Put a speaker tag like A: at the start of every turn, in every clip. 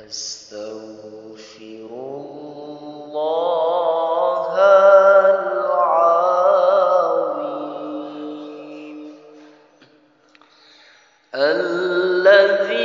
A: أستغفر الله العظيم الذي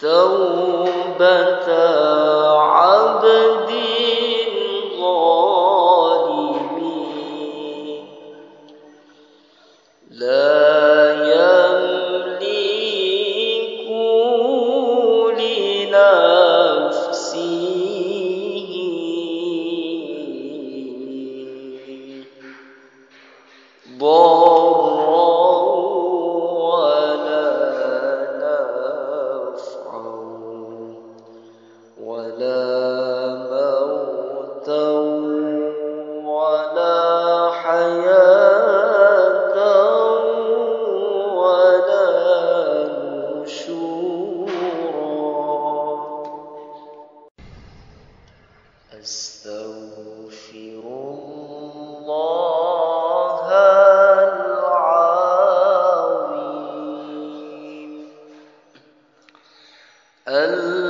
A: توبة عبدي. ألا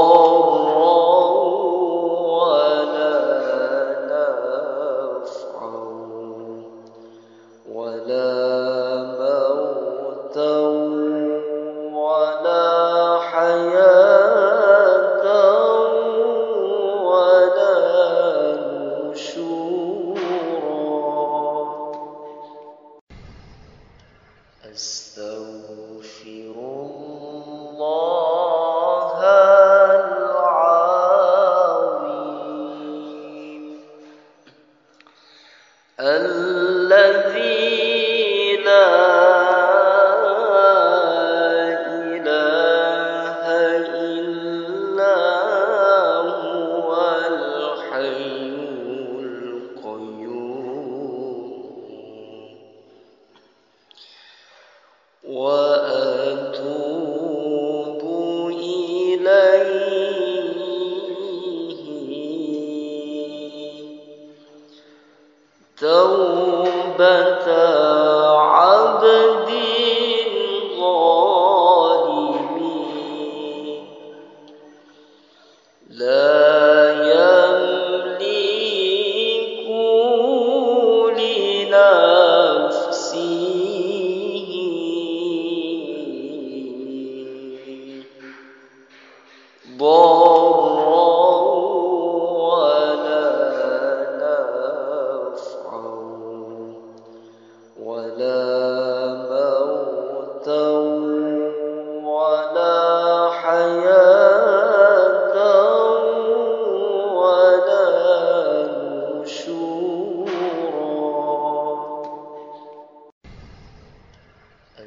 A: توبة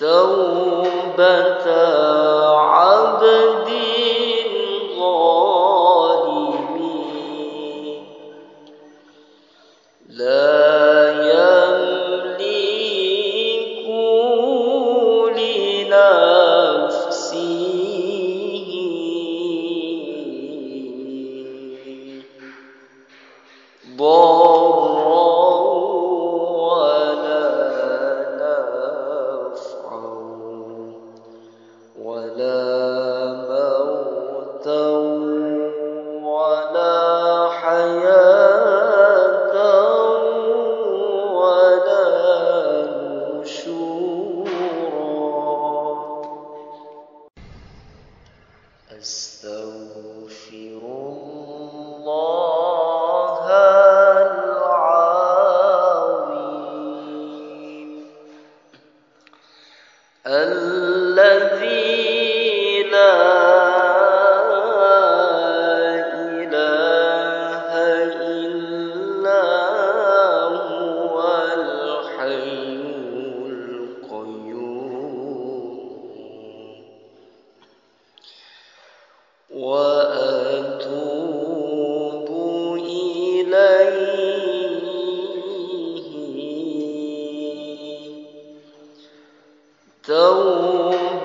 A: توبة عبد